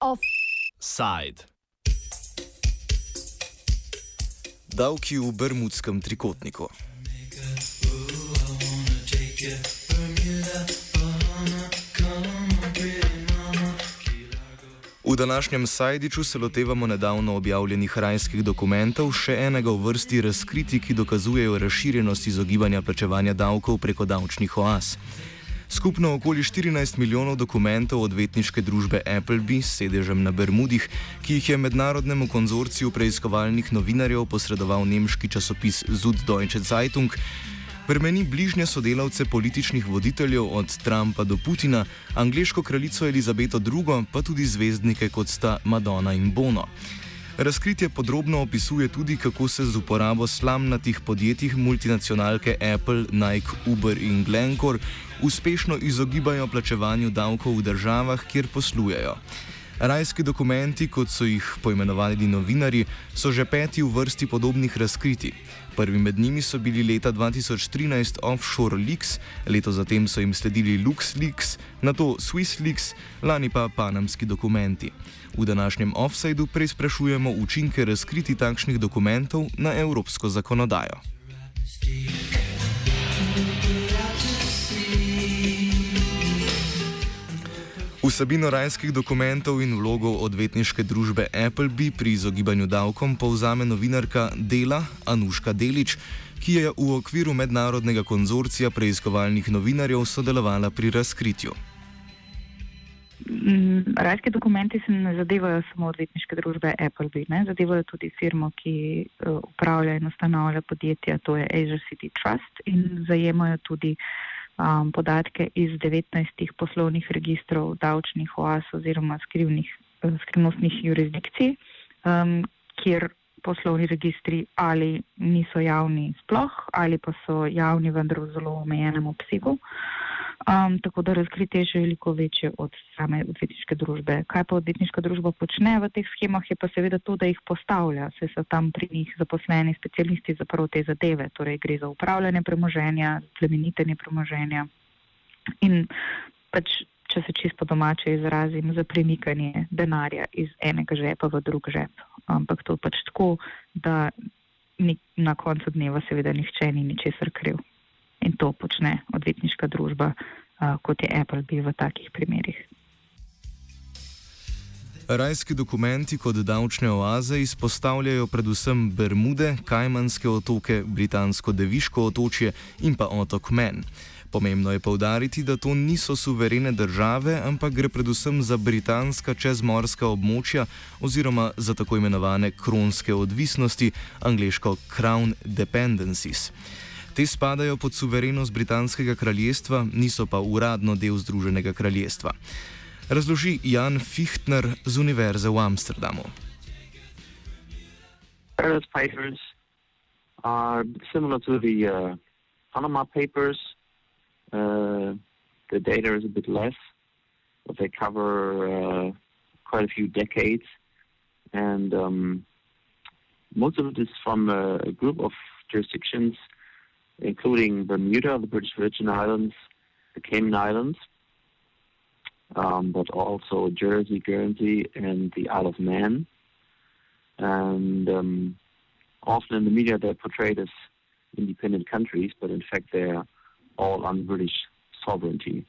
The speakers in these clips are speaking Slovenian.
Offside. Davki v Bermudskem trikotniku. V današnjem Sajdiču se lotevamo nedavno objavljenih rajskih dokumentov, še enega v vrsti razkriti, ki dokazujejo razširjenost izogibanja plačevanja davkov preko davčnih oaz. Skupno okoli 14 milijonov dokumentov odvetniške družbe Appleby s sedežem na Bermudih, ki jih je mednarodnemu konzorciju preiskovalnih novinarjev posredoval nemški časopis Süddeutsche Zeitung, bremeni bližnje sodelavce političnih voditeljev od Trumpa do Putina, angliško kraljico Elizabeto II, pa tudi zvezdnike kot sta Madonna in Bono. Razkritje podrobno opisuje tudi, kako se z uporabo slamnatih podjetij multinacionalke Apple, Nike, Uber in Glencore uspešno izogibajo plačevanju davkov v državah, kjer poslujejo. Rajski dokumenti, kot so jih poimenovali novinari, so že peti v vrsti podobnih razkritij. Prvi med njimi so bili leta 2013 Offshore Leaks, leto zatem so jim sledili LuxLeaks, nato SwissLeaks, lani pa Panamski dokumenti. V današnjem offsajdu preizprašujemo učinke razkriti takšnih dokumentov na evropsko zakonodajo. Vsebino rajskih dokumentov in vlogo odvetniške družbe Appleby pri izogibanju davkom povzame novinarka Dela Anuška Delič, ki je v okviru mednarodnega konzorcija preiskovalnih novinarjev sodelovala pri razkritju. Mm, rajski dokumenti se ne zadevajo samo odvetniške družbe Appleby, ne? zadevajo tudi firmo, ki uh, upravlja in ustanavlja podjetja, to je Asia City Trust in zajemajo tudi um, podatke iz 19 poslovnih registrov davčnih oas oziroma skrivnih, uh, skrivnostnih jurisdikcij, um, kjer poslovni registri ali niso javni sploh ali pa so javni vendar v zelo omejenem obsegu. Um, tako da razkritje je še veliko večje od same odvetniške družbe. Kaj pa odvetniška družba počne v teh schemah, je pa seveda to, da jih postavlja. Se so tam pri njih zaposleni specialisti za prav te zadeve, torej gre za upravljanje premoženja, plemenitenje premoženja in pač, če se čisto domače izrazim, za premikanje denarja iz enega žepa v drug žep. Ampak to pač tako, da ni, na koncu dneva seveda nihče ni ničesar kriv in to počne odvetniška družba, kot je Apple bi v takih primerih. Rajski dokumenti kot davčne oaze izpostavljajo predvsem Bermude, Kajmanske otoke, Britansko Deviško otočje in pa otok Men. Pomembno je povdariti, da to niso suverene države, ampak gre predvsem za britanska čezmorska območja oziroma za tako imenovane kronske odvisnosti, angliško Crown Dependencies. Te spadajo pod suverenost Britanskega kraljestva, niso pa uradno del Združenega kraljestva. Razloži Jan Fichtner z Univerze v Amsterdamu. Paradise Papers are similar to the uh, Panama Papers. Uh, the data is a bit less, but they cover uh, quite a few decades. And um, most of it is from a, a group of jurisdictions including Bermuda, the British Virgin Islands, the Cayman Islands, um, but also Jersey, Guernsey, and the Isle of Man. And um, often in the media they're portrayed as independent countries, but in fact they're all under British sovereignty,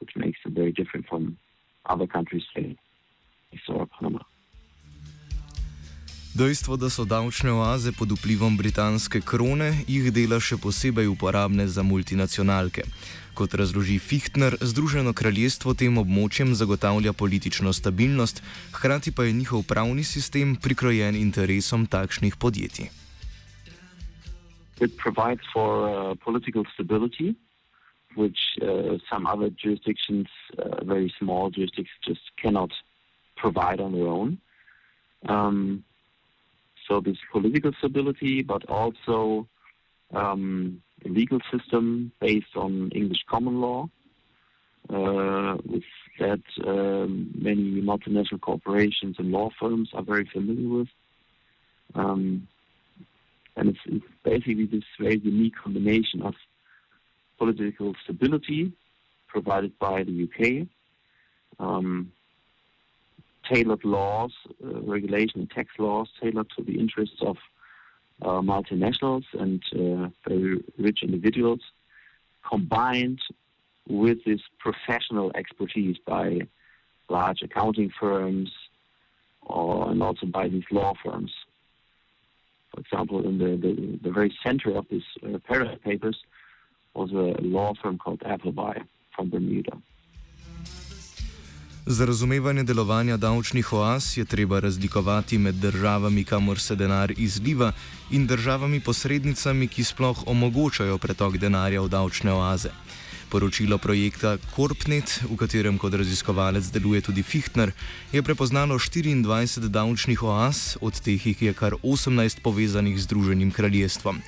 which makes them very different from other countries, say, or Panama. Dejstvo, da so davčne oaze pod vplivom britanske krone, jih dela še posebej uporabne za multinacionalke. Kot razloži Fichtner, Združeno kraljestvo tem območjem zagotavlja politično stabilnost, hkrati pa je njihov pravni sistem prikrojen interesom takšnih podjetij. It provides for uh, political stability, which uh, some other jurisdictions, uh, very small jurisdictions, just cannot provide on their own. Um, So this political stability, but also um, a legal system based on English common law, uh, with that um, many multinational corporations and law firms are very familiar with. Um, And it's, it's basically this very unique combination of political stability provided by the UK, um, tailored laws, uh, regulation and tax laws tailored to the interests of uh, multinationals and uh, very rich individuals, combined with this professional expertise by large accounting firms or, and also by these law firms. For example, in the, the, the very center of these uh, Paris papers was a law firm called Appleby from Bermuda. Za razumevanje delovanja davčnih oaz je treba razlikovati med državami, kamor se denar izliva, in državami posrednicami, ki sploh omogočajo pretok denarja v davčne oaze. Poročilo projekta Corpnet, v katerem kot raziskovalec deluje tudi Fichtner, je prepoznalo 24 davčnih oaz, od teh jih je kar 18 povezanih z Združenim kraljestvom.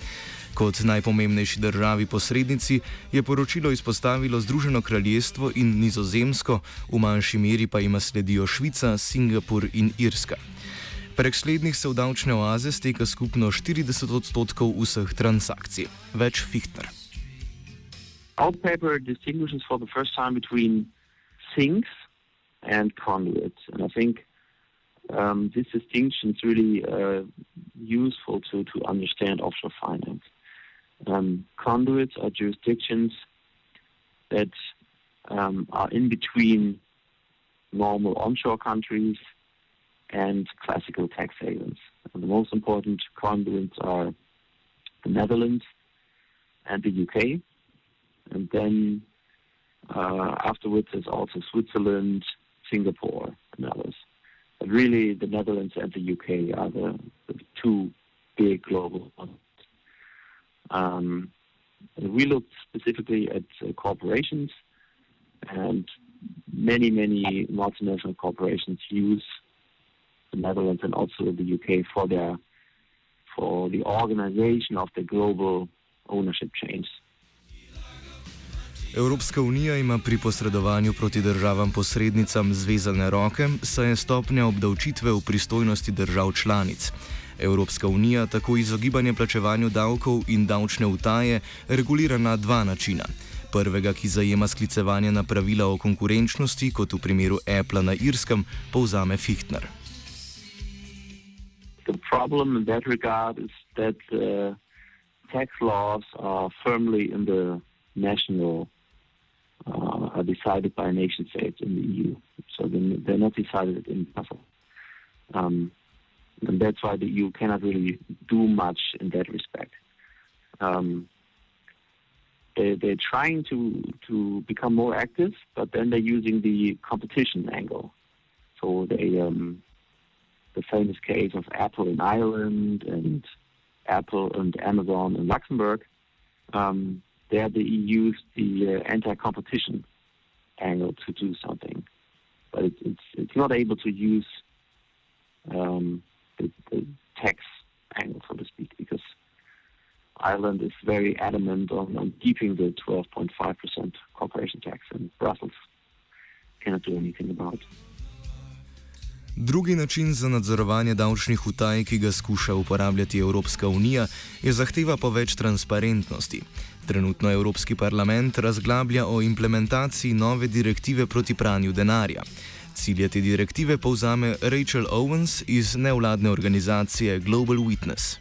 Kot najpomembnejši državi posrednici je poročilo izpostavilo Združeno kraljestvo in Nizozemsko, v manjši meri pa ima sledijo Švica, Singapur in Irska. Prek slednjih se v davčne oaze steka skupno 40 odstotkov vseh transakcij. Več Fichtner. Our paper distinguishes for the first time between sinks and conduits. And I think um, this distinction is really uh, useful to, to understand offshore finance. Um, conduits are jurisdictions that um, are in between normal onshore countries and classical tax havens. And the most important conduits are the Netherlands and the UK. And then uh, afterwards, there's also Switzerland, Singapore, and others. But really, the Netherlands and the UK are the, the two big global ones. Um, we looked specifically at uh, corporations, and many, many multinational corporations use the Netherlands and also the UK for their for the organization of the global ownership chains. Evropska unija ima pri posredovanju proti državam posrednicam zvezane roke, saj je stopnja obdavčitve v pristojnosti držav članic. Evropska unija tako izogibanje plačevanju davkov in davčne utaje regulira na dva načina. Prvega, ki zajema sklicevanje na pravila o konkurenčnosti, kot v primeru Apple na Irskem, povzame Fichtner. The problem in that regard is that uh, tax laws are firmly in the national, uh, are decided by nation states in the EU. So they're not decided in Brussels. Um, and that's why the EU cannot really do much in that respect. Um, they, they're trying to to become more active, but then they're using the competition angle. So they, um, the famous case of Apple in Ireland and Apple and Amazon in Luxembourg, um, there the EU used the uh, anti-competition angle to do something, but it, it's it's not able to use um, the, the tax angle, so to speak, because Ireland is very adamant on, on keeping the 12.5% corporation tax, and Brussels cannot do anything about it. Drugi način za nadzorovanje davčnih utaj, ki ga skuša uporabljati Evropska unija, je zahteva po več transparentnosti. Trenutno Evropski parlament razglablja o implementaciji nove direktive proti pranju denarja. Cilje te direktive povzame Rachel Owens iz nevladne organizacije Global Witness.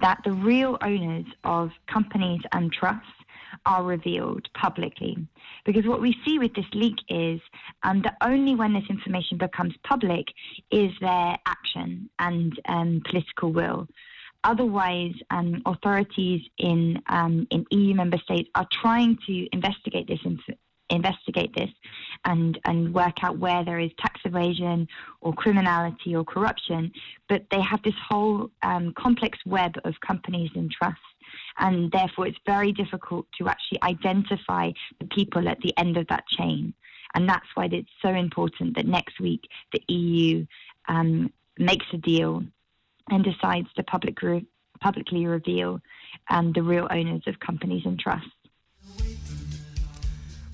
That the real owners of companies and trusts are revealed publicly. Because what we see with this leak is um, that only when this information becomes public is there action and um, political will. Otherwise, um, authorities in um, in EU member states are trying to investigate this inf- investigate this and and work out where there is tax evasion or criminality or corruption. But they have this whole um, complex web of companies and trusts, and therefore it's very difficult to actually identify the people at the end of that chain. And that's why it's so important that next week the EU um, makes a deal and decides to public re- publicly reveal um, the real owners of companies and trusts.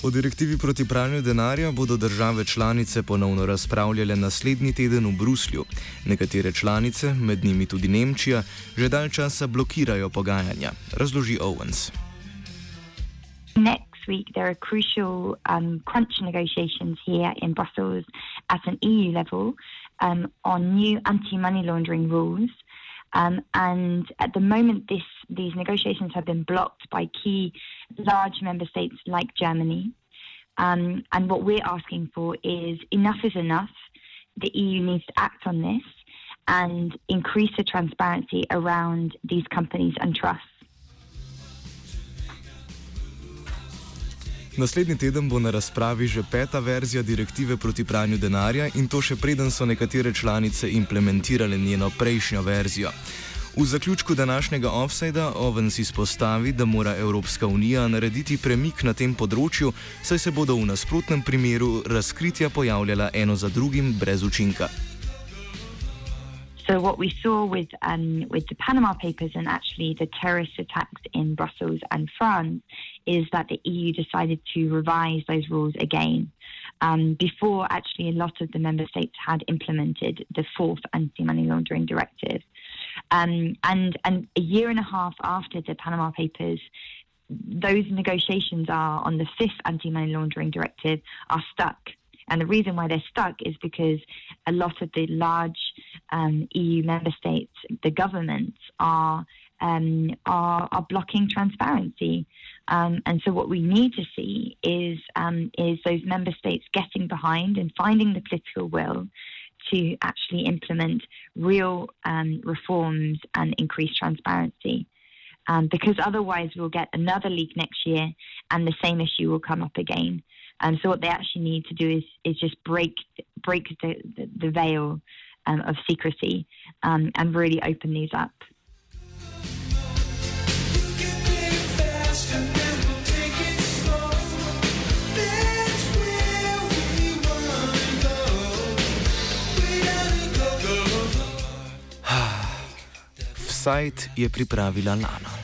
O direktivi proti pranju denarja bodo države članice ponovno razpravljale naslednji teden v Bruslju. Nekatere članice, med njimi tudi Nemčija, že dalj časa blokirajo pogajanja, razloži Owens. Next week, there are crucial um, crunch negotiations here in Brussels at an EU level um, on new anti money laundering rules. Um, and at the moment, this, these negotiations have been blocked by key large member states like Germany. Um, and what we're asking for is enough is enough. The EU needs to act on this and increase the transparency around these companies and trusts. Naslednji teden bo na razpravi že peta verzija direktive proti pranju denarja in to še preden so nekatere članice implementirale njeno prejšnjo verzijo. V zaključku današnjega offsajda Ovens izpostavi, da mora Evropska unija narediti premik na tem področju, saj se bodo v nasprotnem primeru razkritja pojavljala eno za drugim brez učinka. So what we saw with um, with the Panama Papers and actually the terrorist attacks in Brussels and France is that the EU decided to revise those rules again. Um, before actually a lot of the member states had implemented the fourth anti-money laundering directive, um, and and a year and a half after the Panama Papers, those negotiations are on the fifth anti-money laundering directive are stuck and the reason why they're stuck is because a lot of the large um, EU member states, the governments are um, are, are, blocking transparency. Um, and so, what we need to see is um, is those member states getting behind and finding the political will to actually implement real um, reforms and increase transparency. Um, because otherwise, we'll get another leak next year, and the same issue will come up again. Um, so what they actually need to do is is just break break the the, the veil um, of secrecy um, and really open these up. Sajt je pripravila Lana.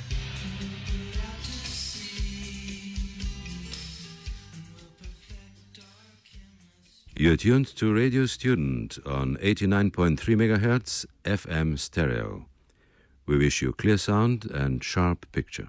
You're tuned to Radio Student on 89.3 MHz FM stereo. We wish you clear sound and sharp picture.